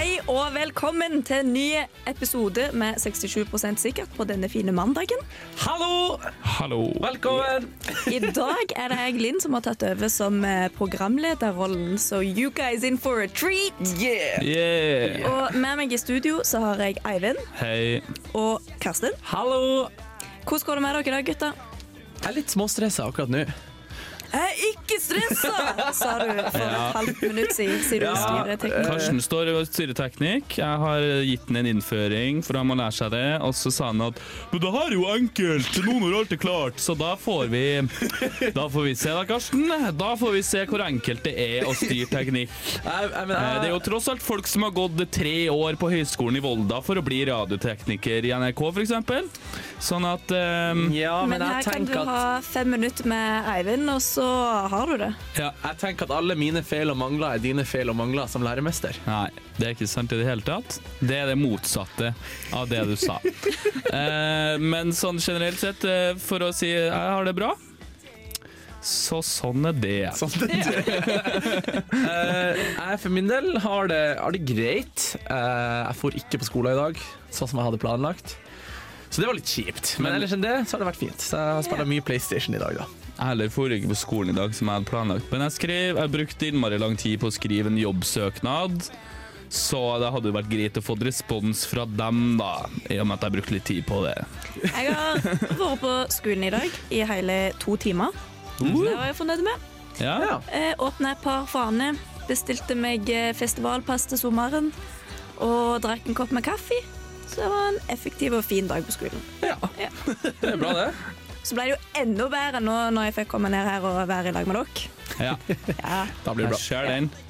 Hei og velkommen til en ny episode med 67% sikkert på denne fine mandagen. Hallo! Hallo. Velkommen! I dag er det jeg, Linn, som har tatt over som eh, programlederrollen, så you guys in for a treat. Yeah! Yeah. Og med meg i studio så har jeg Eivind Hei. og Karsten. Hallo! Hvordan går det med dere i dag, gutta? Jeg er litt småstressa akkurat nå. Jeg er ikke stressa, sa du for Ja. et halvt minutt siden, siden du styrer teknikk. Karsten står og styrer teknikk. Jeg har gitt ham en innføring, for han må lære seg det. Og så sa han at Men det her er jo enkelt, noen har alt er klart. Så da får vi Da får vi se da, Karsten. Da får vi se hvor enkelt det er å styre teknikk. Jeg, jeg, men, Eh, Det er jo tross alt folk som har gått tre år på høyskolen i Volda for å bli radiotekniker i NRK, f.eks. Sånn at um, ja, men, Men her kan du at ha fem minutter med Eivind, og så har du det. ja. jeg tenker at alle mine feil og mangler er dine feil og mangler som læremester. Nei, det er ikke sant i det hele tatt. Det er det motsatte av det du sa. Eh, men sånn generelt sett, eh, for å si jeg har det bra, så sånn er det. Sånn er det Eh, jeg for min del har det, har det greit. Eh, jeg får ikke på skolen i dag, sånn som jeg hadde planlagt. Så det var litt kjipt. Men Men- ellers enn det så har det vært fint. Så jeg har spilt mye PlayStation i dag, da. Får ikke på skolen i dag som jeg hadde planlagt. Men jeg skrev, jeg brukte innmari lang tid på å skrive en jobbsøknad. Så det hadde jo vært greit å få respons fra dem, da. I og med at jeg brukte litt tid på det. Jeg har vært på skolen i dag i hele to timer. Det var jeg fornøyd med. Ja? Ja. Eh, Åpna et par faner, bestilte meg eh, festivalpass til sommeren og drakk en kopp med kaffe. Så det var en effektiv og fin dag på skolen. ja. Ja. Det er bra, det. Så ble det jo enda bedre nå når jeg fikk komme ned her og være i lag med dere. ja. Ja. Da blir det bra. ser den.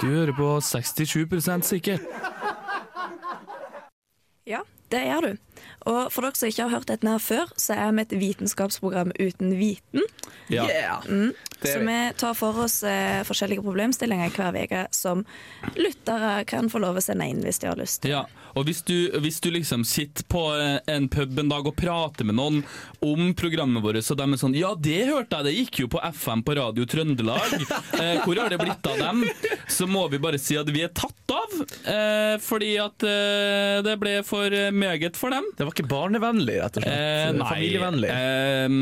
Du hører på 67% sikkert. ja, det gjør du. Og for dere som ikke har hørt dette her før, så er vi et vitenskapsprogram uten viten. Ja. Yeah! Det Så vi. tar for oss eh, forskjellige problemstillinger hver uke som lyttere kan få lov å sende inn hvis de har lyst. Ja, og hvis du, hvis du liksom sitter på eh, en pub en dag og prater med noen om programmet vårt, så de er sånn Ja, det hørte jeg, det gikk jo på FM på Radio Trøndelag. Eh, hvor har det blitt av dem? Så må vi bare si at vi er tatt av, eh, fordi at eh, det ble for eh, meget for dem. Det var ikke barnevennlig, rett og slett. Eh, nei. Familievennlig. Eh,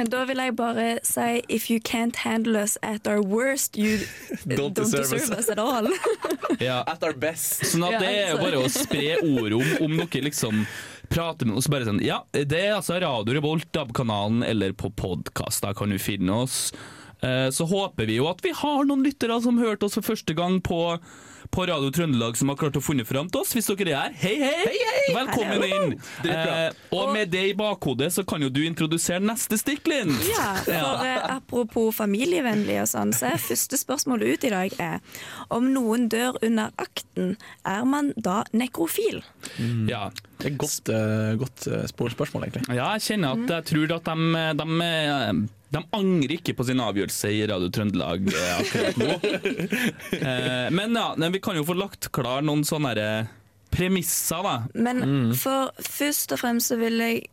Men da vil jeg bare si if you can't handle us at our worst, you Don't don't, deserve deserve, us. at all. ja. At our best. Sånn at det er jo bare å spre ordet om, om dere liksom prater med oss bare sånn Ja, det er altså Radio Revolt, DAB-kanalen eller på podkast. Da kan du finne oss. Eh, Så håper vi jo at vi har noen lyttere som hørte oss for første gang på, på Radio Trøndelag, som har klart å funnet fram til oss. Hvis dere er her, hei, hei! Velkommen Hallo. inn! Eh, og med det i bakhodet så kan jo du introdusere neste stikk, Linn. Ja, for eh, Apropos familievennlig, og sånn, så er første spørsmål ut i dag er om noen dør under akten, er man da nekrofil? Ja. Det er et godt, eh, godt spørsmål, egentlig. Ja, jeg kjenner at jeg tror at de, de, de angrer ikke på sin avgjørelse i Radio Trøndelag eh, akkurat nå. Eh, Men ja, vi kan jo få lagt klar noen sånne premisser, da. Men for først og fremst så vil jeg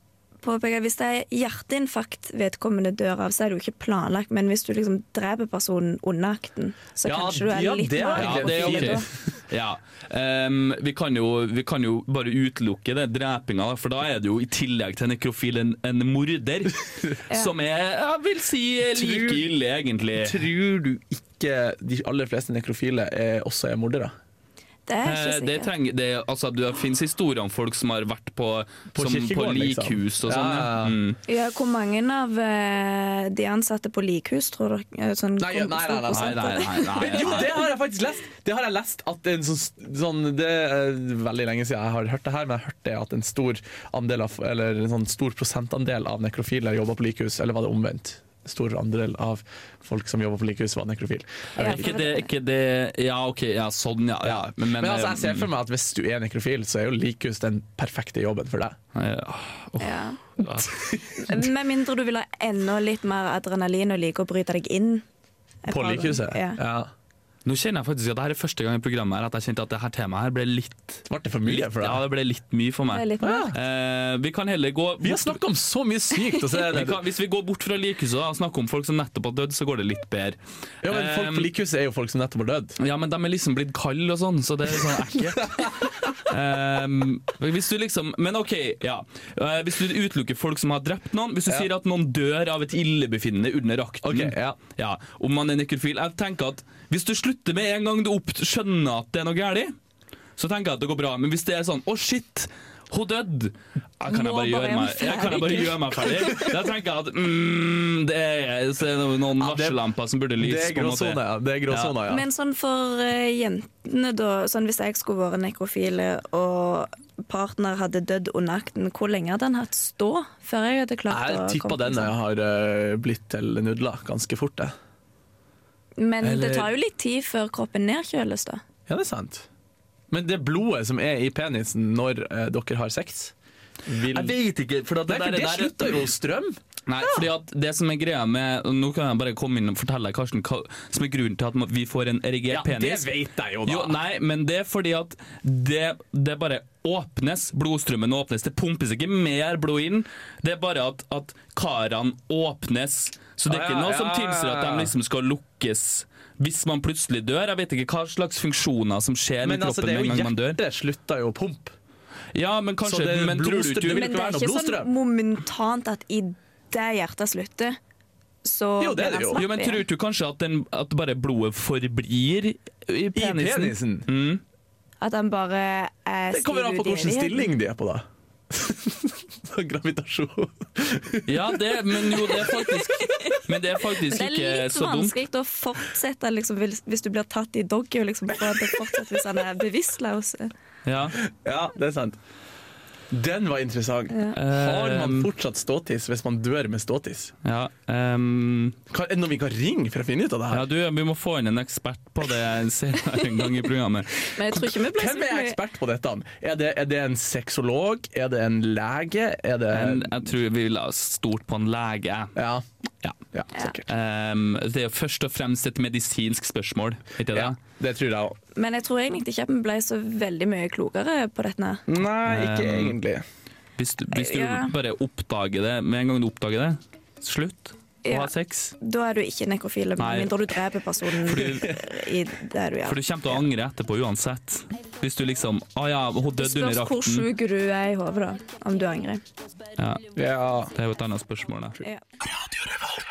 påpeke at hvis det er hjerteinfarkt vedkommende dør av, så er det jo ikke planlagt. Men hvis du liksom dreper personen under akten, så Ja, kanskje du er ja, litt det er mer Ja, det er nekrofil ok. da. Ja. Um, vi, kan jo, vi kan jo bare utelukke det drepinga, for da er det jo i tillegg til nekrofil en, en morder. Som er, jeg vil si, like ille, egentlig. Tror du ikke de aller fleste nekrofile er, også er mordere? Det er ikke Eh, Det, trenger, det, altså, det finnes historier om folk som har vært på, På som, på liksom. likhus og sånn. Ja, Ja. ja. Mm. Ja, hvor mange av eh, de ansatte på likhus tror dere eh, sånn, Nei, nei, nei, nei, Nei, nei, det? nei, nei, Jo, det har jeg faktisk lest! Det har jeg lest at en sånn, sånn Det er veldig lenge siden jeg har hørt det her, men jeg har hørt det at en stor andel av Eller en sånn stor prosentandel av nekrofile jobber på likhus, eller var det omvendt? Stor andel av folk som jobber på likehus, var nekrofil. Ja, Ikke det, ikke det Ja, OK, ja, sånn, ja. ja. Men, Men, men, altså, jeg ser eh, for meg at hvis du er nekrofil, så er jo likhus den perfekte jobben for deg. ja. Ja. Med mindre du vil ha enda litt mer adrenalin og like å bryte deg inn. På likhuset. Ja. Ja. Nå kjenner jeg faktisk at det her er første gang i programmet her at jeg kjente at det her temaet her ble litt Ble det for mye for Ja, det ble litt mye for meg. Mye. Eh, vi kan heller gå Vi har snakka om så mye sykt, så vi kan, Hvis vi går bort fra likhuset og snakker om folk som nettopp har dødd, så går det litt bedre. Ja, men Folk på likhuset er jo folk som nettopp har dødd. Ja, men de er liksom blitt kalde og sånn, så det er sånn ekkelt. Um, hvis du liksom Men OK, ja. Eh, hvis du utelukker folk som har drept noen Hvis du Ja. sier at noen dør av et illebefinnende under akten okay, ja. ja, Om man er nekrofil Jeg tenker at hvis du slutter med en gang du opp skjønner at det er noe galt, så tenker jeg at det går bra. Men hvis det er sånn Å, shit! Hun døde! Kan, jeg bare bare gjøre meg, ja, kan jeg bare gjøre meg ferdig? Da tenker jeg at mm, det, er, så er det noen Ja, varsellamper som burde Det lyse. er på en måte. ja. Det er gråsona, ja. Men sånn for uh, jentene, da. Sånn hvis jeg skulle vært nekrofile og partner hadde dødd under akten, hvor lenge hadde han hatt stå før jeg hadde klart Jeg å tippa komme den til sånn? har eh, blitt til nudler ganske fort, det. Men Eller- det tar jo litt tid før kroppen nedkjøles, da. Ja, det er sant. Men det blodet som er i penisen når eh, dere har sex vil... Jeg vet ikke, for det, Nei, det, for der, det der- slutter jo strøm. Nei, Nei, fordi at det som er greia med Nå kan jeg bare komme inn og fortelle deg Karsten, hva som er grunnen til at vi får en erigert Ja, det vet jeg jo, da. Jo, nei, men det er fordi at det, det bare åpnes. Blodstrømmen åpnes. Det pumpes ikke mer blod inn. Det er bare at, at karene åpnes. Så det er ikke noe som tilsier at de liksom skal lukkes hvis man plutselig dør. Jeg vet ikke hva slags funksjoner som skjer Men med altså, kroppen det er med jo en gang man dør. hjertet slutter jo å pumpe. Ja, men kanskje det Men tror du det Men det er ikke sånn momentant at i det hjertet slutter, så Jo, det er det jo. Jo, men tror du kanskje at, den, at bare blodet forblir i I penisen? penisen. Mm. At han bare er Det kommer an på hvilken stilling de er på, da. Gravitasjon. Ja, det, men jo, det er faktisk Men det er faktisk Det er ikke litt så dumt. vanskelig å fortsette liksom, hvis- hvis du blir tatt i doggy, og liksom, for at det fortsetter hvis han er bevisstløs. Ja. Ja, det er sant. Den var interessant. Har man Um, fortsatt ståtiss hvis man dør med ståtiss? ja, um, Er det noe vi kan ringe for å finne ut av det her? ja, du, vi må få inn en ekspert på det senere en gang i programmet. Men jeg tror ikke vi ble så Hvem er ekspert på dette? Er det, er det en sexolog? Er det en lege? Er det en, jeg tror vi vil ha stort på en lege. Ja, Ja. ja sikkert. Um, det er jo først og fremst et medisinsk spørsmål, ikke det? Ja, det tror jeg òg. Men jeg tror egentlig ikke at vi ble så veldig mye klokere på dette. Nei, ikke Um, egentlig. Hvis du, hvis du Ja. bare oppdager det med en gang du oppdager det, slutt å Ja. ha sex. Da er du ikke nekrofil, med mindre du dreper personen i det du For du kommer til å angre etterpå uansett. Hvis du liksom Å ja, hun døde Spørs hvor sjuk du er i hodet, da. Om du angrer. Ja, Ja. det er jo et annet spørsmål, da. Ja.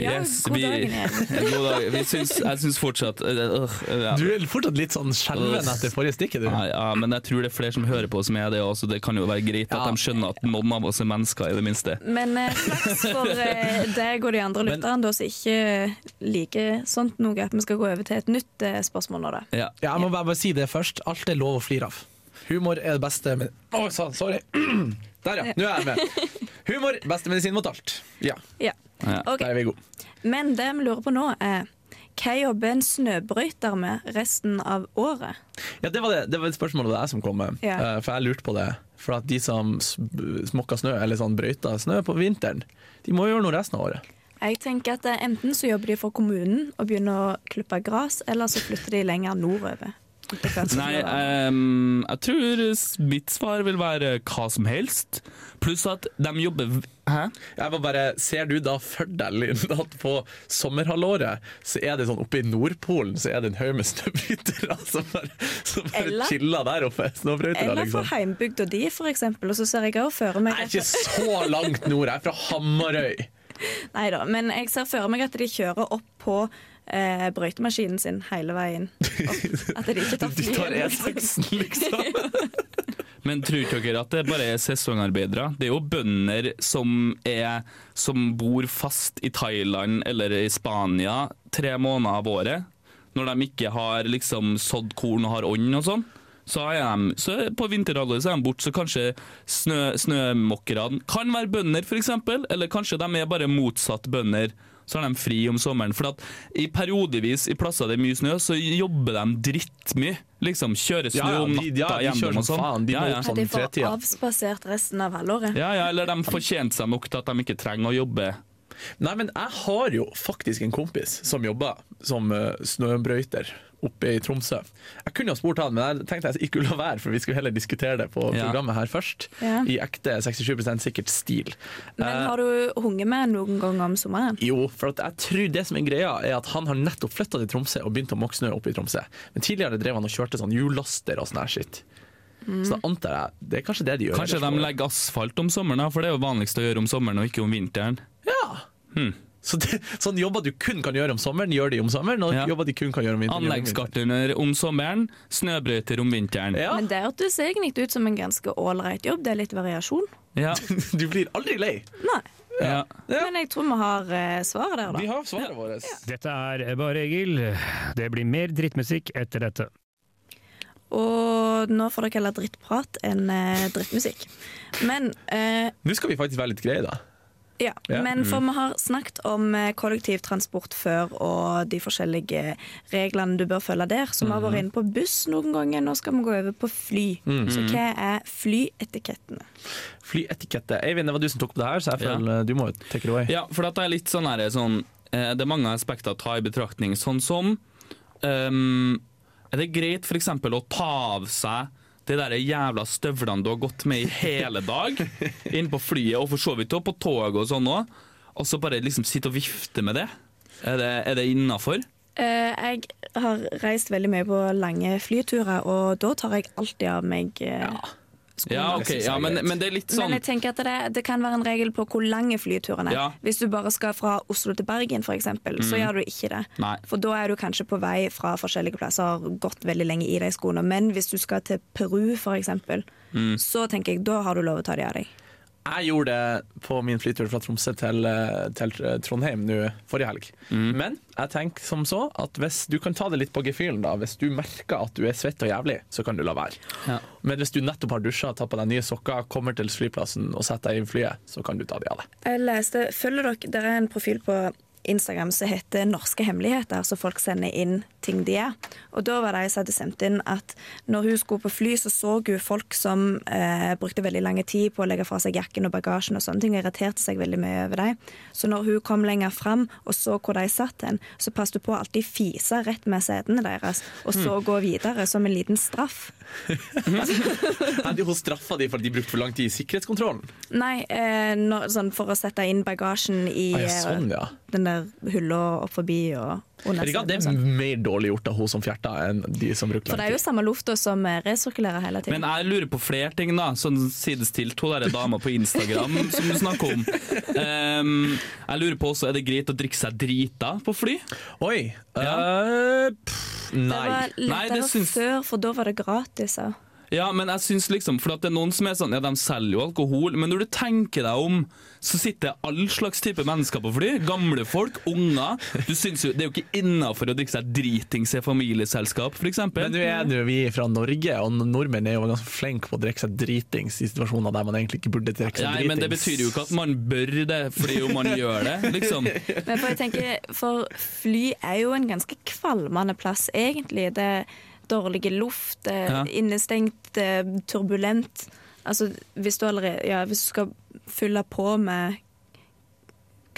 Ja, Yes, god vi, dag, Ingrid. god dag. Vi syns, jeg syns fortsatt øh, ja. Du er fortsatt litt sånn skjelven etter forrige stikket, du. Ja, ja, men jeg tror det er flere som hører på som er det også. Det kan jo være greit at de skjønner at noen av oss er mennesker, i det minste. Men uh, flaks for uh, deg og de andre lytterne da, som ikke liker sånt noe, at vi skal gå over til et nytt uh, spørsmål nå, da. Ja. Ja, jeg må bare, si det først. Alt er lov å flire av. Humor er det beste med Å, sa- sorry. Der, ja. Nå er jeg med. Humor, beste medisin mot alt. Ja, Ja. Ja. Okay. der er vi gode. Men det vi lurer på nå, er hva jobber en snøbryter med resten av året? Ja, det var det, det var et spørsmål det jeg som kom med. Ja. uh, for jeg lurte på det. For at de som smokker snø, eller sånn brøyter snø på vinteren, de må gjøre noe resten av året. Jeg tenker at eh, Enten så jobber de for kommunen og begynner å klippe gress, eller så flytter de lenger nordover. Nei, um, ehm, jeg tror mitt svar vil være hva som helst. Pluss at de jobber Hæ? Jeg var bare, Ser du da for deg Linn, at på sommerhalvåret så er det sånn oppe i Nordpolen så er det en haug med snøbrytere som bare, som bare Eller- chiller der oppe? Snøbrytere, Eller liksom. fra heimbygda di, for eksempel. Og så ser jeg òg for meg Jeg er ikke så langt nord, jeg er fra Hamarøy. Nei da, men jeg ser for meg at de kjører opp på eh, brøytemaskinen sin hele veien. Opp. At de ikke tar De tar. E6-en, liksom. Men tror dere at det bare er sesongarbeidere? Det er jo bønder som, er, som bor fast i Thailand eller i Spania tre måneder av året. Når de ikke har liksom sådd korn og har ånd og sånn. Så er de, så på vinterhalvåret er de borte, så kanskje snø, snømokkerne kan være bønder, f.eks. Eller kanskje de er bare motsatt bønder. Så har de fri om sommeren. For at i periodevis i plasser det er mye snø, så jobber de drittmye. Liksom kjører snø Ja, ja, om de- natta ja, de kjører gjennom og sånn. faen. De ja, ja. Sånn de får avspasert resten av halvåret. Ja, ja, eller de fortjente seg nok til at de ikke trenger å jobbe. Nei, men jeg har jo faktisk en kompis som jobber som uh, snøbrøyter oppe i Tromsø. Jeg kunne ha spurt han, men jeg tenkte jeg ikke la være, for vi skulle heller diskutere det på Ja. programmet her først. Ja. I ekte 67% sikkert stil. Men Eh, har du hunget med noen gang om sommeren? Jo, for at jeg tror det som er greia er at han har nettopp flytta til Tromsø og begynt å måke snø oppe i Tromsø. Men tidligere drev han og kjørte sånn hjullaster og sånn her shit. Så da antar jeg Det er kanskje det de gjør. Kanskje de legger asfalt om sommeren, for det er jo vanligst å gjøre om sommeren og ikke om vinteren. Ja. Hmm. Så det, sånn jobber du kun kan gjøre om sommeren, gjør de om sommeren. Og Ja. jobber de kun kan gjøre om vinteren. Anleggsgartner om sommeren, snøbrøyter om vinteren. Ja. Men det hørtes egentlig ut som en ganske ålreit jobb. Det er litt variasjon. Ja, Du blir aldri lei. Nei. ja. Ja. Men jeg tror vi har eh, svaret der, da. Vi har svaret vårt. Dette er Bare Egil. Det blir mer drittmusikk etter dette. Og nå får dere heller drittprat enn eh, drittmusikk. Men eh, Nå skal vi faktisk være litt greie, da. Ja, Ja. men for vi har snakket om eh, kollektivtransport før og de forskjellige reglene du bør følge der. Så vi har vært inne på buss noen ganger, nå skal vi gå over på fly. Så hva er flyetikettene? Flyetikette. Eivind, det var du som tok på det her, så jeg Ja. føler du må jo take it away. ja for dette det er litt sånn her, sånn eh, Det er mange aspekter å ta i betraktning, sånn som um, Er det greit f.eks. å ta av seg de der jævla støvlene du har gått med i hele dag, inn på flyet, og for så vidt også på toget og sånn òg, og så bare liksom sitte og vifte med det? Er det, er det innafor? Uh, jeg har reist veldig mye på lange flyturer, og da tar jeg alltid av meg eh, skoene. Ja, okay, ja, men, men det er litt sånn Men jeg tenker at det, det kan være en regel på hvor lange flyturen er. Ja. Hvis du bare skal fra Oslo til Bergen, f.eks., så gjør du ikke det. Nei. For da er du kanskje på vei fra forskjellige plasser, gått veldig lenge i de skoene. Men hvis du skal til Peru, f.eks., så tenker jeg da har du lov å ta de av deg. Jeg gjorde det på min flytur fra Tromsø til, eh, til Trondheim nå forrige helg. Men jeg tenker som så at hvis du kan ta det litt på gefühlen, da. Hvis du merker at du er svett og jævlig, så kan du la være. Ja. Men hvis du nettopp har dusja, tatt på deg nye sokker, kommer til flyplassen og setter deg inn i flyet, så kan du ta de av deg. Jeg leste, følger dere, Det er en profil på Instagram som heter Norske hemmeligheter, så folk sender inn ting de er. Og da var det jeg som hadde sendt inn at når hun skulle på fly, så så hun folk som eh, brukte veldig lang tid på å legge fra seg jakken og bagasjen og sånne ting, og irriterte seg veldig mye over dem. Så når hun kom lenger fram og så hvor de satt hen, så passet hun på å alltid fise rett med setene deres, og så gå videre som en liten straff. Hadde hun straffa de for at de brukte for lang tid i sikkerhetskontrollen? Nei, eh, når, sånn for å sette inn bagasjen i Ah, ja, sånn, ja. Den der hylla opp forbi og under seg. Det er mer dårlig gjort av hun som fjerta, enn de som brukte For det er jo samme lufta som eh, resirkulerer hele tiden. Men jeg lurer på flere ting, da. Sånn sidestilt hun derre dama på Instagram som du snakker om. Um, jeg lurer på også, Er det greit å drikke seg drita på fly? Oi! Ja. Uh, pff, det var var Nei, det syns- før, for da var det gratis. Ja. Ja, men jeg synes liksom, for at det er noen som er sånn, ja, de selger jo alkohol, men når du tenker deg om, så sitter all slags type mennesker på fly. Gamle folk, unger. Du synes jo, Det er jo ikke innafor å drikke seg dritings i familieselskap, f.eks. Men nå er det jo vi fra Norge, og nordmenn er jo ganske flinke på å drikke seg dritings i situasjoner der man egentlig ikke burde drikke seg Nei, dritings. men det betyr jo ikke at man bør det, fordi jo man gjør det, liksom. Men for jeg tenker, for fly er jo en ganske kvalmende plass, egentlig. Det er dårlig luft, er Ja. innestengt, er turbulent. Altså, hvis du allerede Ja, hvis du skal fylle på med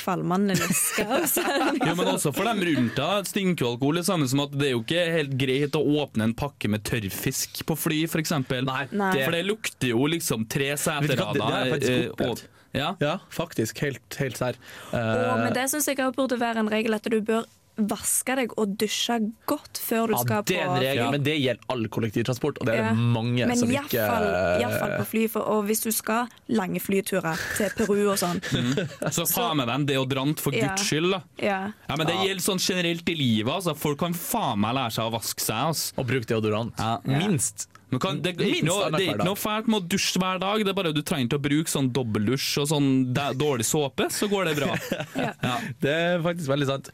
kvalmende væsker, så er Jo, men også for dem rundt deg. Stinkealkohol er alkohol. Det samme som at det er jo ikke helt greit å åpne en pakke med tørrfisk på fly, f.eks. Nei, Nei. For det lukter jo liksom tre seterader. eh, Ja. Ja, faktisk. Helt, helt serr. Og Eh, med det syns jeg også burde være en regel at du bør vaske deg og dusje godt før du ja, skal det er en regel, men det gjelder all kollektivtransport, og det er Ja. det mange Men som i ikke fall på fly, for, og hvis du skal lange flyturer til Peru og sånn. Så ta med deg en deodorant for Ja. guds skyld, da. Ja. Ja, men Det gjelder sånn generelt i livet. Altså. Folk kan faen meg lære seg å vaske seg. Altså. Og bruke deodorant. Ja. Minst Men kan, det, er noe, det er ikke noe fælt med å dusje hver dag, det er bare du trenger ikke å bruke sånn dobbeldusj og sånn dårlig såpe, så går det bra. Ja. Det er faktisk veldig sant.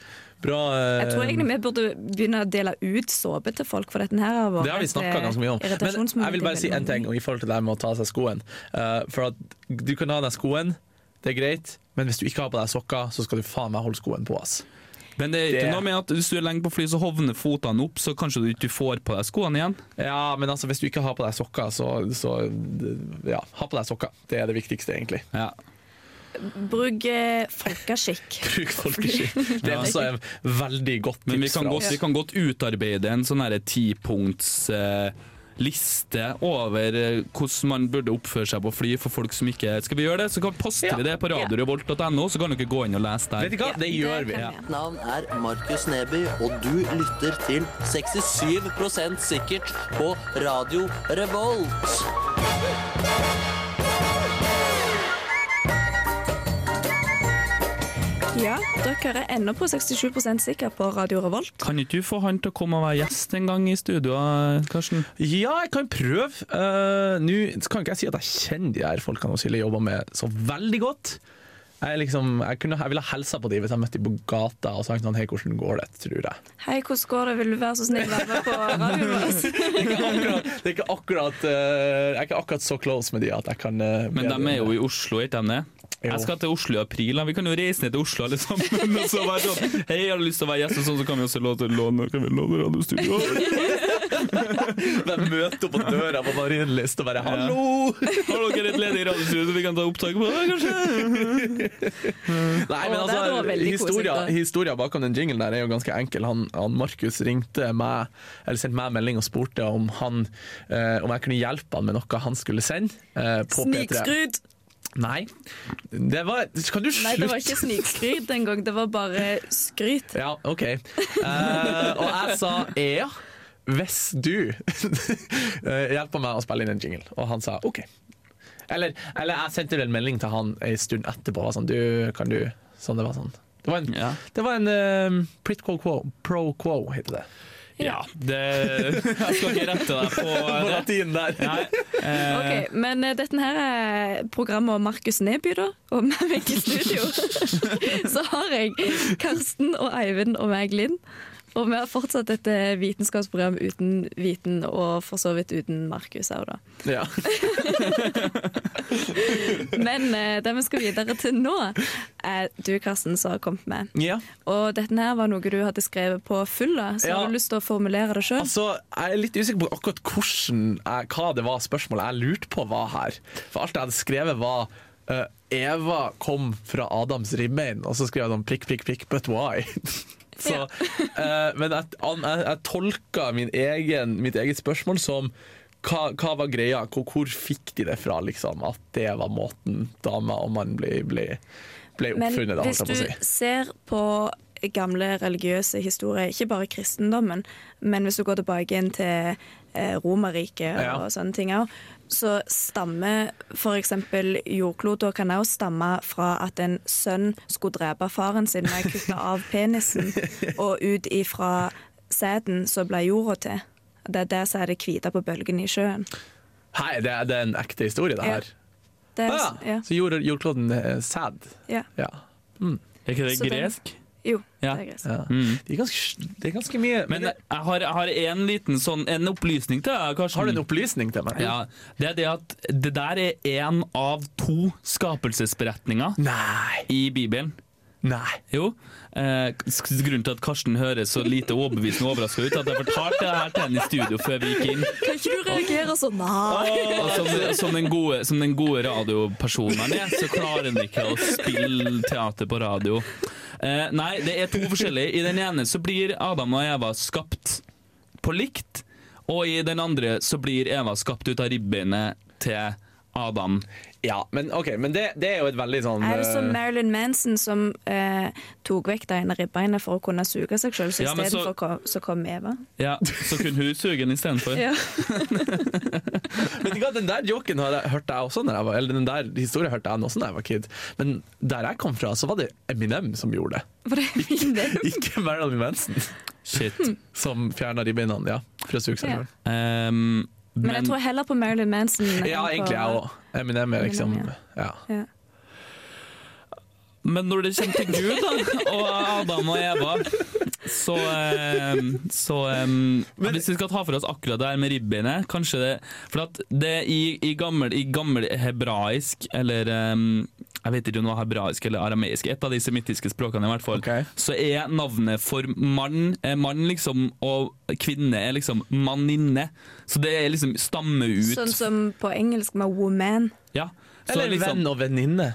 Bra eh, Jeg tror egentlig vi burde begynne å dele ut såpe til folk, for dette her har vært Det har vi snakka ganske mye om. Men jeg vil bare si en ting i forhold til det med å ta av seg skoen. Uh, for at du kan ha deg skoen, det er greit, men hvis du ikke har på deg sokker, så skal du faen meg holde skoen på. ass. Men det er ikke Det- noe med at hvis du er lenge på fly, så hovner fotene opp, så kanskje du ikke får på deg skoene igjen. Ja, men altså, hvis du ikke har på deg sokker, så, så ja, ha på deg sokker. Det er det viktigste, egentlig. Ja. Bruk eh, folkeskikk. Bruk folkeskikk. Det er også veldig godt tips Men vi kan, godt, vi kan godt utarbeide en sånn tipunkts eh, liste over eh, hvordan man burde oppføre seg på fly for folk som ikke Skal vi gjøre det? Så kan vi Ja. det på radiorevolt.no, så kan dere gå inn og lese Vet du hva, det gjør vi. Ja. vi. navn er Markus Neby, og du lytter til 67% sikkert på Radio Revolt. Ja, dere er ennå på 67% sikker på Radio Revolt. Kan ikke du få han til å komme og være gjest en gang i studio, Karsten? Ja, jeg kan prøve. Uh, Nå kan ikke jeg si at jeg kjenner de her folkene og Silje jobber med så veldig godt. Jeg, liksom, jeg, kunne, jeg ville ha hilsa på dem hvis jeg møtte dem på gata og sagt sånn, hei, hvordan går det, tror jeg. Hei, hvordan går det? Vil du være så snill være med på radioen vår? Det er ikke akkurat, det er ikke akkurat uh, Jeg er ikke akkurat så close med de at jeg kan uh, Men de er jo i Oslo, ikke de det? Jo. Jeg skal til Oslo i april. Vi kan jo reise ned til Oslo alle sammen. Og så være sånn Hei, jeg har lyst til å være gjest, og sånn, så kan vi også låne, låne, kan vi låne radiostudio. De møter opp på døra på Marienlyst og bare 'hallo'! Har dere et ledig radiostudio vi kan ta opptak på, kanskje? Nei, men det altså, historia, historia bakom den jinglen der er jo ganske enkel. Han, han Markus ringte meg, eller sendte meg melding og spurte om, han, eh, om jeg kunne hjelpe han med noe han skulle sende eh, på P3. Snikskryt! Nei. Det var Kan du Nei, det var ikke snikskryt engang, det var bare skryt. Ja, OK. Uh, og jeg sa ja, hvis du eh, hjelper meg å spille inn en jingle. Og han sa OK. Eller, eller jeg sendte en melding til han en stund etterpå. Var sånn, du, kan du Sånn, det var sånn. Det var en, Ja. det var en uh, prit quo quo, pro quo, heter det. Ja, det Jeg skal ikke rette deg på På latin der. Nei, eh, Ok, Men eh, dette her er programmet om Markus Neby, da. Og med meg i studio så har jeg Karsten og Eivind og meg, Linn. Og vi har fortsatt et eh, vitenskapsprogram uten viten, og for så vidt uten Markus òg, da. Ja. Men eh, det vi skal videre til nå, er du, Karsten, som har kommet med. ja. Og dette her var noe du hadde skrevet på fylla, så Ja. har du lyst til å formulere det sjøl? Altså, jeg er litt usikker på akkurat hvordan hva det var spørsmålet jeg lurte på var her. For alt jeg hadde skrevet var eh, Eva kom fra Adams ribbein, og så skrev jeg sånn prikk, prikk, prikk, but why? Så, eh, men jeg, jeg, jeg tolka min egen, mitt eget spørsmål som hva, hva var greia? Hvor, hvor fikk de det fra, liksom? At det var måten dama og mann ble, ble, ble Men oppfunnet, da, hvis du si. ser på gamle religiøse historier, ikke bare kristendommen, men hvis du går tilbake inn til eh, Romerriket Ja. og sånne ting òg, så stammer f.eks. jordkloden kan også stamme fra at en sønn skulle drepe faren sin med å kutte av penisen, og ut ifra sæden så ble jorda til. Det er det som er det hvite på bølgen i sjøen. Hei, det, er- det er en ekte historie, det Ja. her. Det er, Ah, ja. ja, Så jord, jordkloden er sæd. ja. Ja. er ikke det Så det- gresk? Jo, Ja. det er greit. Ja. Mm. Det, er ganske, det er ganske mye Men jeg har, jeg har en liten sånn En opplysning til deg, Karsten. Har du en opplysning til meg? Ja, det er det at det der er én av to skapelsesberetninger Nei. i Bibelen. Nei. Jo. Eh, grunnen til at Karsten høres så lite overbevisende og overraska ut, at jeg fortalte det her til henne i studio før vi gikk inn. Kan ikke du reagere sånn? Nei! Og som, som, den gode, som den gode radiopersonen han er, så klarer han ikke å spille teater på radio. Eh, nei, det er to forskjellige. I den ene så blir Adam og Eva skapt på likt, og i den andre så blir Eva skapt ut av ribbeinet til Adam. Ja, men ok, men det, det er jo et veldig sånn Er det som eh, Marilyn Manson som eh, tok vekk det ene ribbeinet for å kunne suge seg sjøl, så Ja, men så- kom, så kom Eva? Ja, Så kunne hun suge den istedenfor. Ja. men Den der joken har jeg, hørte jeg også når jeg var Eller den der historien hørte jeg også da jeg var kid. Men der jeg kom fra, så var det Eminem som gjorde det. Var det Eminem? Ikke. Ikke Marilyn Manson, Shit. som fjerna ribbeina ja, for å suge seg Ja. sjøl. Ehm, Men jeg tror heller på Marilyn Manson. Ja, egentlig jeg òg. Eminem er liksom ja. Ja. Men når det kommer til Gud da, og Adam og Eva, så, eh, så Men, Hvis vi skal ta for oss akkurat det her med ribbeinet kanskje det, For at det i, i, gammel, i gammel hebraisk, eller um, jeg vet ikke om det var hebraisk eller arameisk, et av de semittiske språkene i hvert fall, okay. så er navnet for mann, eh, mann liksom, og kvinne er liksom manninne. Så det er liksom stammer ut. Sånn som på engelsk med woman. ja. Så Eller liksom- venn og venninne.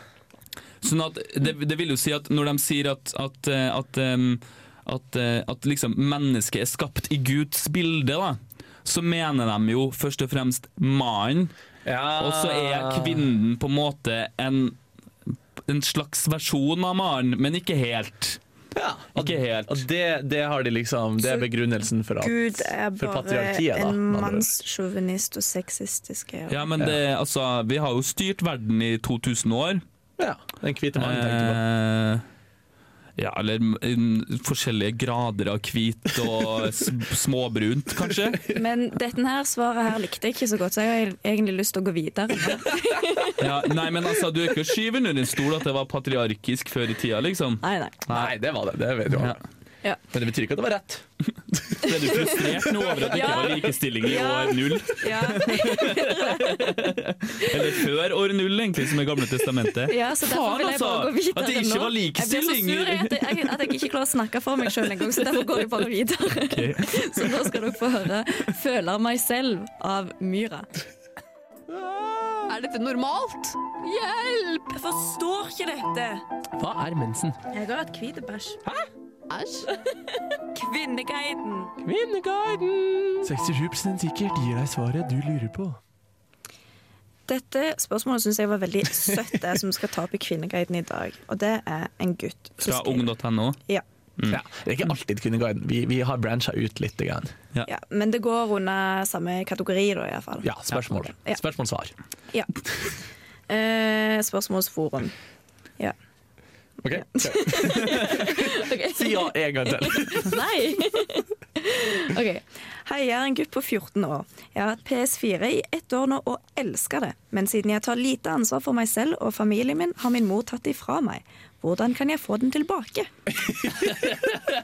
Sånn at det, det vil jo si at når de sier at, at, eh, at, em, at, eh, at liksom mennesket er skapt i Guds bilde, da, så mener de jo først og fremst mannen, og så er kvinnen på en måte en, en slags versjon av mannen, men ikke helt. Ja, Ikke helt. Og det, det har de liksom Det er begrunnelsen for at Gud er bare patriarkiet, da, en mannssjåvinist og sexistisk. Ja. Ja, men det, altså, vi har jo styrt verden i 2000 år. Ja, den hvite mannen tenkte på. Eh, ja, eller forskjellige grader av hvit og småbrunt, kanskje. Men dette her svaret her likte jeg ikke så godt, så jeg har egentlig lyst til å gå videre. Ja, nei, men altså, du er ikke å skyve under en stol at det var patriarkisk før i tida, liksom. Nei, nei. Nei, det var det. Det vet du Ja. Ja. Men det betyr ikke at det var rett. Ble du frustrert nå over at det ikke Ja. var likestilling i Ja. år null? Ja, Eller før år null, egentlig, som er Gamle testamentet. ja så derfor Faen, vil jeg bare altså! gå videre At det ikke nå. var likestilling. Jeg blir så sur at, jeg, at jeg ikke klarer å snakke for meg sjøl engang, så derfor går jeg bare videre. Så nå skal dere få høre 'Føler meg selv' av Myra. Er dette normalt? Hjelp! Jeg forstår ikke dette. Hva er mensen? Jeg har hatt hvit bæsj. Æsj. Kvinneguiden. Kvinneguiden! 67 sikkert gir deg svaret du lurer på. Dette spørsmålet syns jeg var veldig søtt, det som skal ta opp i Kvinneguiden i dag. Og det er en gutt. Fra ung.no. Ja. Ja, det er ikke alltid Kvinneguiden. Vi, vi har brancha ut litt. Ja. ja. Men det går under samme kategori, da, iallfall. Ja, spørsmål. Ja. Spørsmål-svar. Ja. Eh, spørsmålsforum. Ja. okay. Si ja en gang til. Nei! OK. Hei, jeg er en gutt på 14 år. Jeg har hatt PS4 i ett år nå og elsker det. Men siden jeg tar lite ansvar for meg selv og familien min, har min mor tatt det ifra meg. Hvordan kan jeg få den tilbake?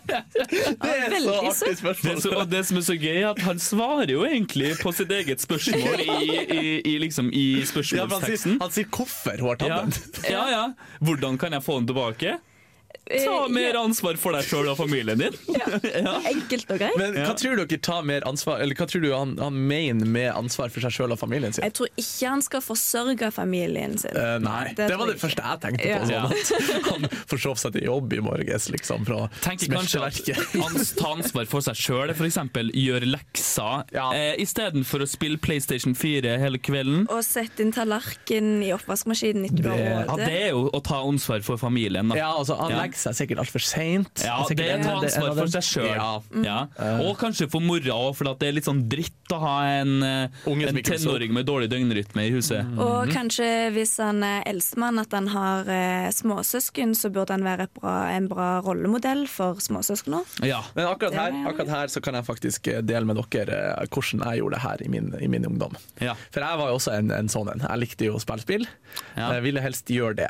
Det er så veldig artig spørsmål. Det, så, og det som er så gøy, er at han svarer jo egentlig på sitt eget spørsmål i, i, i, liksom, i Ja, han, sier, spørsmålsteksten. han sier hvorfor hun har tatt Ja. den. ja, ja. Hvordan kan jeg få den tilbake? Ta Eh, mer ansvar for deg sjøl og familien din. ja. Enkelt og greit. Men hva tror dere tar mer ansvar Eller hva tror du han, han mener med ansvar for seg sjøl og familien sin? Jeg tror ikke han skal forsørge familien sin. Uh, nei, det, det var det ikke. første jeg tenkte på. Ja. Sånn at han forsov seg til jobb i morges, liksom, fra smelteverket. ta ansvar for seg sjøl, f.eks. gjøre lekser Ja. eh, istedenfor å spille PlayStation 4 hele kvelden. Og sette inn tallerken i oppvaskmaskinen Det- Ja, det er jo å ta ansvar for familien, da. Ja, altså, han Ja. legger seg sikkert altfor seint. Ja, det er et ansvar for seg sjøl. Ja. Ja. Og kanskje for mora òg, for det er litt sånn dritt å ha en, eh, en tenåring med dårlig døgnrytme i huset. Og kanskje hvis han er eldstemann, at han har eh, småsøsken, så burde han være et bra, en bra rollemodell for småsøskner. Ja. Men akkurat her, er- akkurat her så kan jeg faktisk eh, dele med dere eh, hvordan jeg gjorde det her i min, i min ungdom. Ja. For jeg var jo også en, en sånn en. Jeg likte jo å spille spill. Ja. Jeg ville helst gjøre det.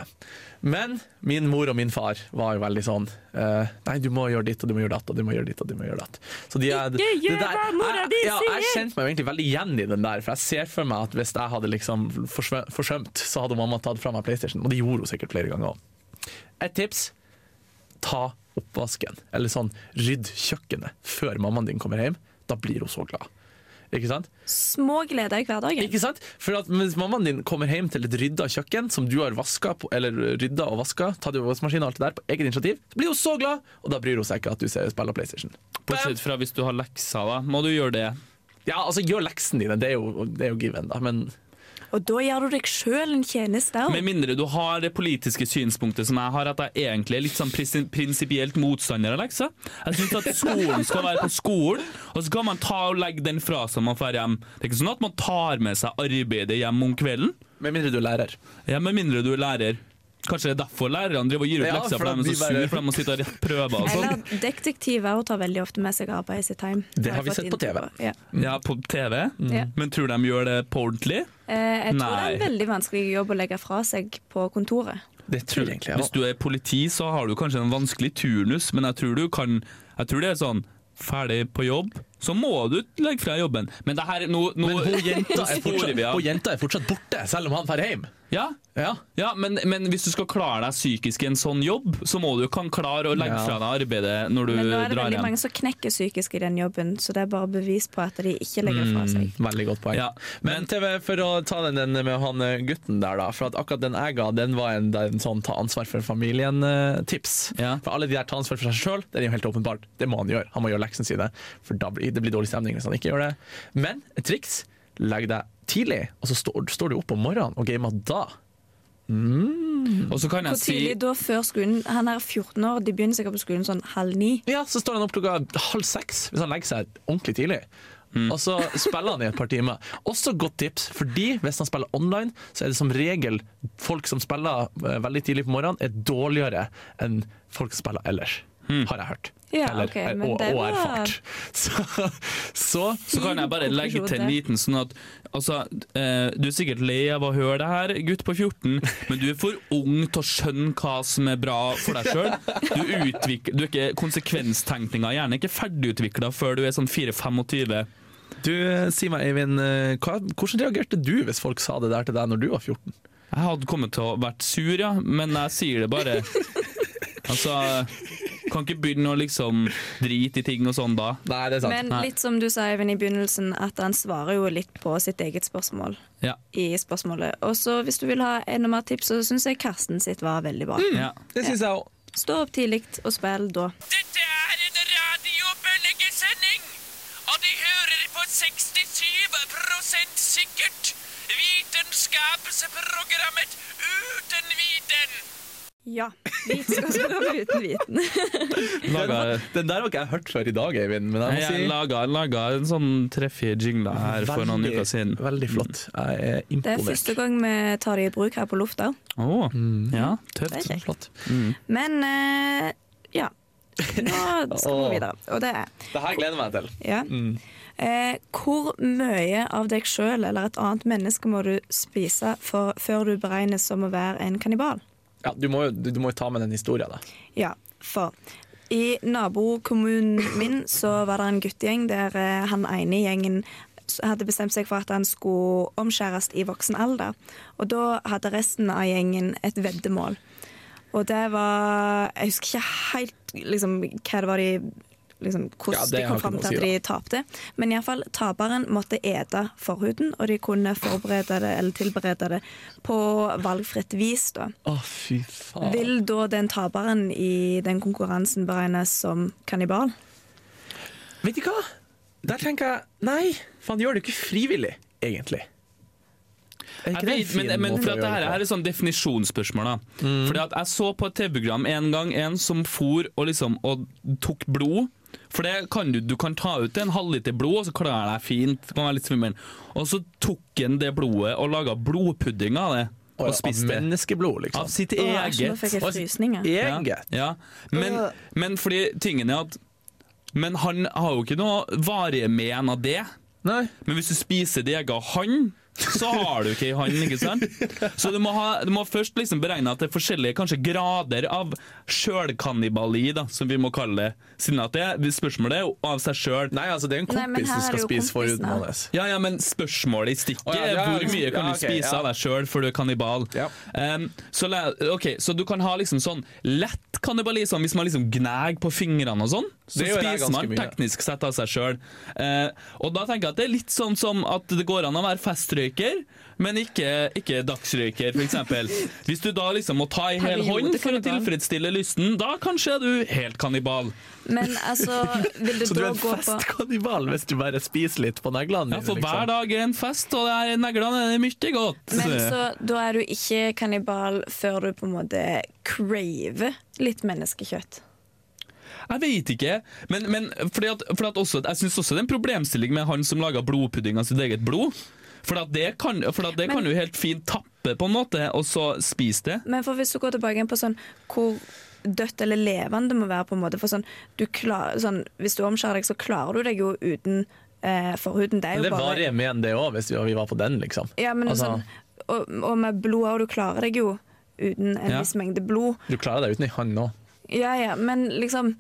Men min mor og min far var jo veldig sånn uh, Nei, du må gjøre ditt, og du må gjøre datt, og du må gjøre ditt, og du må gjøre datt. Så de Ikke gjør hva mora di sier! ja, Jeg kjente meg jo egentlig veldig igjen i den der, for jeg ser for meg at hvis jeg hadde liksom forsømt, så hadde mamma tatt fra meg PlayStation, og det gjorde hun sikkert flere ganger òg. Et tips ta oppvasken, eller sånn rydd kjøkkenet før mammaen din kommer hjem. Da blir hun så glad. Ikke sant? Små gleder i hverdagen. Ikke sant? For at Hvis mammaen din kommer hjem til et rydda kjøkken som du har vaska på, eller rydda og vaska, tatt i vaskemaskinen og alt det der på eget initiativ, så blir hun så glad, og da bryr hun seg ikke at du ser spiller PlayStation. Bortsett fra hvis du har lekser, da. Må du gjøre det. Ja, altså Gjør leksene dine, det er jo, det er jo given, da. Men Og da gjør du deg sjøl en tjeneste òg. Med mindre du har det politiske synspunktet som jeg har, at jeg egentlig er litt sånn prinsi- prinsipielt motstander av lekser. Jeg syns at skolen skal være på skolen, og så kan man ta og legge den fra seg når man drar hjem. Det er ikke sånn at man tar med seg arbeidet hjem om kvelden. med mindre du er lærer. Ja, Med mindre du er lærer. Kanskje det er derfor lærerne driver og gir ut Ja, lekser, for for de er så bare- sur, for de må sitte og rette prøver og sånn. Eller detektiver tar veldig ofte med seg arbeid i sitt hjem. Det har vi sett på TV. På. Ja. Ja, på TV. Mm. Men tror de gjør det på ordentlig? Eh, jeg tror det er en veldig vanskelig jobb å legge fra seg på kontoret. Det tror jeg egentlig ja. Hvis du er politi, så har du kanskje en vanskelig turnus, men jeg tror du kan Jeg tror det er sånn Ferdig på jobb, så må du legge fra jobben. Men det her nå, nå, Men hun jenta, er fortsatt, hun jenta er fortsatt borte, selv om han drar hjem. Ja, Ja. ja men, men hvis du skal klare deg psykisk i en sånn jobb, så må du kan klare å legge Ja. fra deg arbeidet når du Men nå er det veldig hjem. mange som knekker psykisk i den jobben, så det er bare bevis på at de ikke legger det fra seg. Veldig godt poeng. Ja, men, TV, for å ta den, den med han eh, gutten der, da. For at akkurat den jeg ga, den var en, en sånn ta ansvar for familien-tips. Ja. For alle de der ta ansvar for seg sjøl, det er jo helt åpenbart. Det må han gjøre. Han må gjøre leksene sine, for da blir det blir dårlig stemning hvis han ikke gjør det. Men et triks, legg deg tidlig, og så står, står du opp om morgenen og gamer da. Og så kan jeg Hvor si tidlig da før skolen? Han er 14 år, de begynner sikkert på skolen sånn halv ni. Ja, så står han opp klokka halv seks hvis han legger seg ordentlig tidlig. Og så spiller han i et par timer. Også godt tips, fordi hvis han spiller online, så er det som regel folk som spiller eh, veldig tidlig på morgenen, er dårligere enn folk som spiller ellers. Har jeg hørt. Ja, Eller- ok, men og, det og erfart. Så, så Så kan jeg bare legge til en liten sånn at altså, eh, Du er sikkert lei av å høre det her, gutt på 14, men du er for ung til å skjønne hva som er bra for deg sjøl. Du, du er ikke konsekvenstenkninga, gjerne ikke ferdigutvikla før du er sånn 4-25. du, eh, si meg, Eivind, eh, hva, hvordan reagerte du hvis folk sa det der til deg når du var 14? Jeg hadde kommet til å vært sur, ja, men jeg sier det bare. Altså Kan ikke begynne å liksom drite i ting og sånn da. Nei, det er sant. Men Nei. litt som du sa Eivind, i begynnelsen, at han svarer jo litt på sitt eget spørsmål Ja. i spørsmålet. Og så hvis du vil ha enda mer tips, så syns jeg Karsten sitt var veldig bra. ja. det synes jeg også. Stå opp tidlig og spill da. Dette er en radiobølgesending, og de hører på 67% sikkert. Vitenskapsprogrammet Uten viten. Ja. Vitenskapsprogram uten viten. Laga, Den der har ikke jeg hørt før i dag, Eivind. Men jeg jeg si laga, laga en sånn tre-fire jingler her for noen uker siden. Veldig flott. Jeg er Det er første gang vi tar det i bruk her på lufta. Å, ja, Det tøft. er. Flott. Men uh, ja. Nå skal vi videre. Og det er Det her gleder jeg meg til. ja. Eh, hvor mye av deg sjøl eller et annet menneske må du spise for, før du beregnes som å være en kannibal? Ja, du, må du, du må jo ta med den historien, da. Ja, for i nabokommunen min så var det en guttegjeng der eh, han ene i gjengen hadde bestemt seg for at han skulle omskjæres i voksen alder. Og da hadde resten av gjengen et veddemål. Og det var Jeg husker ikke helt liksom, hva det var de liksom, hvordan Ja, de kom fram til at si, de tapte. Men iallfall, taperen måtte ete forhuden, og de kunne forberede det eller tilberede det på valgfritt vis. da. Oh, fy faen. Vil da den taperen i den konkurransen beregnes som kannibal? Vet du hva? Der tenker jeg Nei, for han gjør det jo ikke frivillig, egentlig. Jeg vet, men, men for at det her, her er sånn definisjonsspørsmål. da Fordi at Jeg så på et TV-program en gang en som for og liksom og tok blod. For det kan du, du kan ta ut en halvliter blod, og så klarer deg fint. Det kan være litt svimmel. Og så tok han det blodet og laga blodpudding av det. Og, Og spiste Av det. menneskeblod, liksom. Av sitt Åh, eget. fikk jeg Eget. Ja, men, men fordi tingen er at Men han har jo ikke noe varige men av det. Nei. Men hvis du spiser din av hann, så har du ikke i hånden, ikke sant? Så du må, ha, du må først liksom beregne at det er forskjellige kanskje grader av sjølkannibali, som vi må kalle det. Siden at det spørsmålet er av seg sjøl. Nei, altså, det er en kompis Nei, som er skal spise kompisen, hans. Ja, ja, men spørsmålet i stikket Å, ja, er ja, hvor mye kan du okay, spise ja. av deg sjøl før du er kannibal. Ja. Um, så, okay, så du kan ha liksom sånn lett kannibali, sånn hvis man liksom gnager på fingrene og sånn. Så Det spiser man mye. teknisk sett av seg sjøl. og da tenker jeg at det er litt sånn som at det går an å være festrøyker, men ikke, ikke dagsrøyker, f.eks. Hvis du da liksom må ta i hel hånd for å tilfredsstille lysten, da kanskje er du helt kannibal. Men altså, vil det Så du er en gå på festkannibal hvis du bare spiser litt på neglene Ja, for hver liksom. dag er en fest, og er neglene er mye godt. Men så da er du ikke kannibal før du på en måte craver litt menneskekjøtt. Jeg vet ikke, men, men fordi at, fordi at også, jeg syns også det er en problemstilling med han som laga blodpudding av sitt eget blod. For at det kan, for at det Men- kan jo helt fint tappe på en måte, og så spise det. Men for hvis du går tilbake på sånn hvor dødt eller levende det må være, på en måte for sånn, du klar, sånn Hvis du omskjærer deg, så klarer du deg jo uten eh, forhuden. Det er jo det bare hjemme igjen, det òg, hvis vi var på den, liksom. Ja, men Altså- sånn, og, og med blod òg, du klarer deg jo uten en Ja. viss mengde blod. Du klarer deg uten ei hånd òg. Ja, ja, men liksom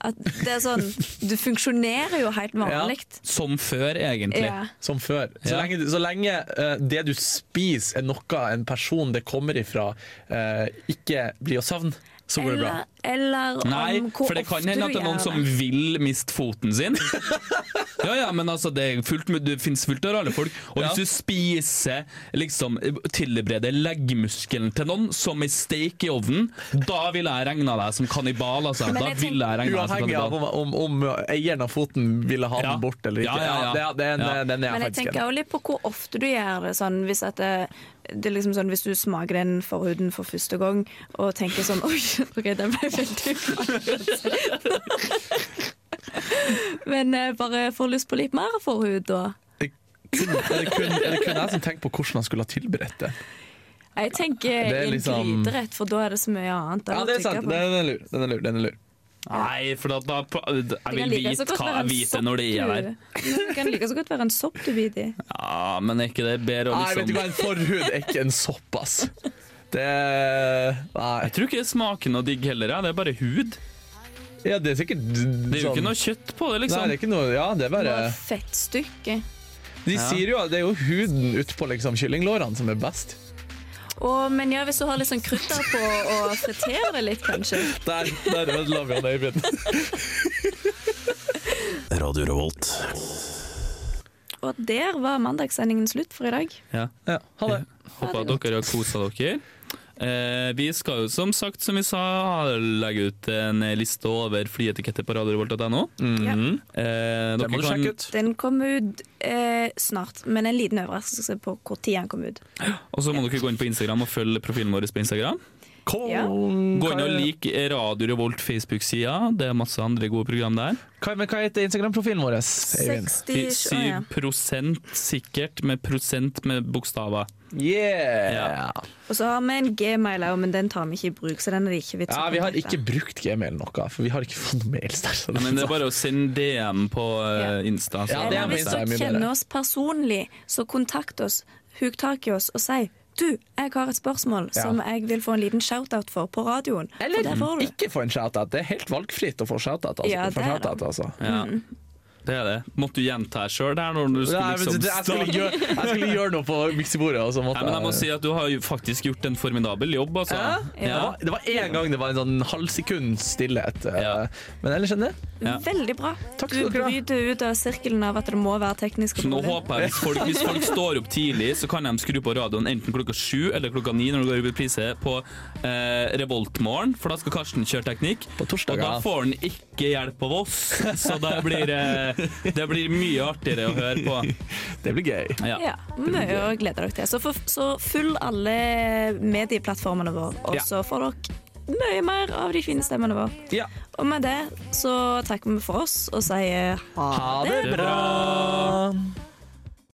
det er sånn Du funksjonerer jo helt vanlig. Som før, egentlig. Ja. Som før. Så Ja. lenge, så lenge uh, det du spiser er noe en person det kommer ifra, uh, ikke blir å savne, så går det bra. Eller, eller Nei, om hvor for det kan hende at det er noen som vil miste foten sin. Ja, ja, men altså, det, er fullt, det finnes fullt av rare folk. Og hvis du spiser liksom, tilbereder leggmuskelen til noen som ei steik i ovnen, da ville jeg regna deg som kannibal. Altså. Men Da jeg ville jeg regna deg som Uavhengig av om, om, om eieren av foten ville ha Ja. bort eller ikke. Ja, ja, ja. det, den, Ja. den er Men jeg tenker også litt på hvor ofte du gjør det. Sånn, hvis, at det, er liksom sånn, hvis du smaker den forhuden for første gang og tenker sånn Oi, ok, den ble veldig ubehagelig. Men eh, bare får lyst på litt mer forhud, da. kun, er, det kun, er det kun jeg som tenker på hvordan han skulle ha tilberedt det? Jeg tenker er en liksom- gryterett, for da er det så mye annet. Ja, det er sant. Den er lur. Den er lur. Den er lur. Nei, for da, da jeg vil like vite hva jeg en når det er der. Det kan like så godt være en sopp du biter i. Ja, men er ikke det bedre å liksom Nei, vet du hva, liksom en forhud er ikke en sopp, ass. Det Nei. Jeg tror ikke det smaker noe digg heller, ja. det er bare hud. Ja, det er sikkert Det er jo ikke noe kjøtt på det, Nei, liksom. det er ikke noe Ja, det er bare Bare fettstykke. De Ja. sier jo at det er jo huden utpå liksom, kyllinglårene som er best. Og, men ja, hvis du har litt sånn krydder på og friterer det litt, kanskje. Der, der ødela vi han Øyvind. Radio Revolt. Og der var mandagssendingen slutt for i dag. Ja. Ja, ha det. Håper dere har kosa dere. Eh, vi skal jo som sagt, som vi sa, legge ut en liste over flyetiketter på radiorevolt.no. Ja. Eh, Det må du sjekke ut. Den kommer ut eh, snart, men en liten overraskelse på når den kommer ut. Og så må dere gå inn på Instagram og følge profilen vår på Instagram. Ja. Gå inn og lik Radio Revolt Facebook-sida. Det er masse andre gode program der. Hva, men hva heter Instagram-profilen vår? Øyvind? 60 å, ja. 7 sikkert, med prosent med bokstaver. Yeah! Ja. Og så har vi en gmail òg, men den tar vi ikke i bruk. Så den er det ikke vits Ja, Vi har ikke brukt Gmail noe, for vi har ikke fått mails der. så Ja, men det er bare å sende DM på eh, Insta. Så. Ja, det er Eller hvis mye kjenner oss personlig, så kontakt oss. huk tak i oss og si du, jeg har et spørsmål Ja. som jeg vil få en liten shout-out for på radioen. Eller ikke få en shout-out. Det er helt valgfritt å få shout-out. Altså. Ja, få det er shout-out, altså. Det er det. Måtte du gjenta deg sjøl der når du skulle Nei, liksom det- jeg, skulle gjøre, jeg skulle gjøre noe på miksebordet, og så måtte Nei, men jeg må si at du har jo faktisk gjort en formidabel jobb, altså. Ja? Det Ja. var- Det var én gang det var en sånn halvsekunds stillhet. eh, Ja. Men ellers enn det. Ja. Veldig bra. Takk Du skal dere bryter ut av sirkelen av at det må være teknisk. Så nå håper jeg hvis folk, hvis folk står opp tidlig, så kan de skru på radioen enten klokka sju eller klokka ni når det går i reprise på eh, Revoltmorgen, for da skal Karsten kjøre teknikk. På torsdag, og da får han ikke hjelp av oss, så det blir eh, det blir mye artigere å høre på. Det blir gøy. Ja. Ja, mye å glede dere til. Så, for, så følg alle medieplattformene våre, og Ja. så får dere mye mer av de fine stemmene våre. Ja. Og med det så takker vi for oss og sier ha, Ha det det bra!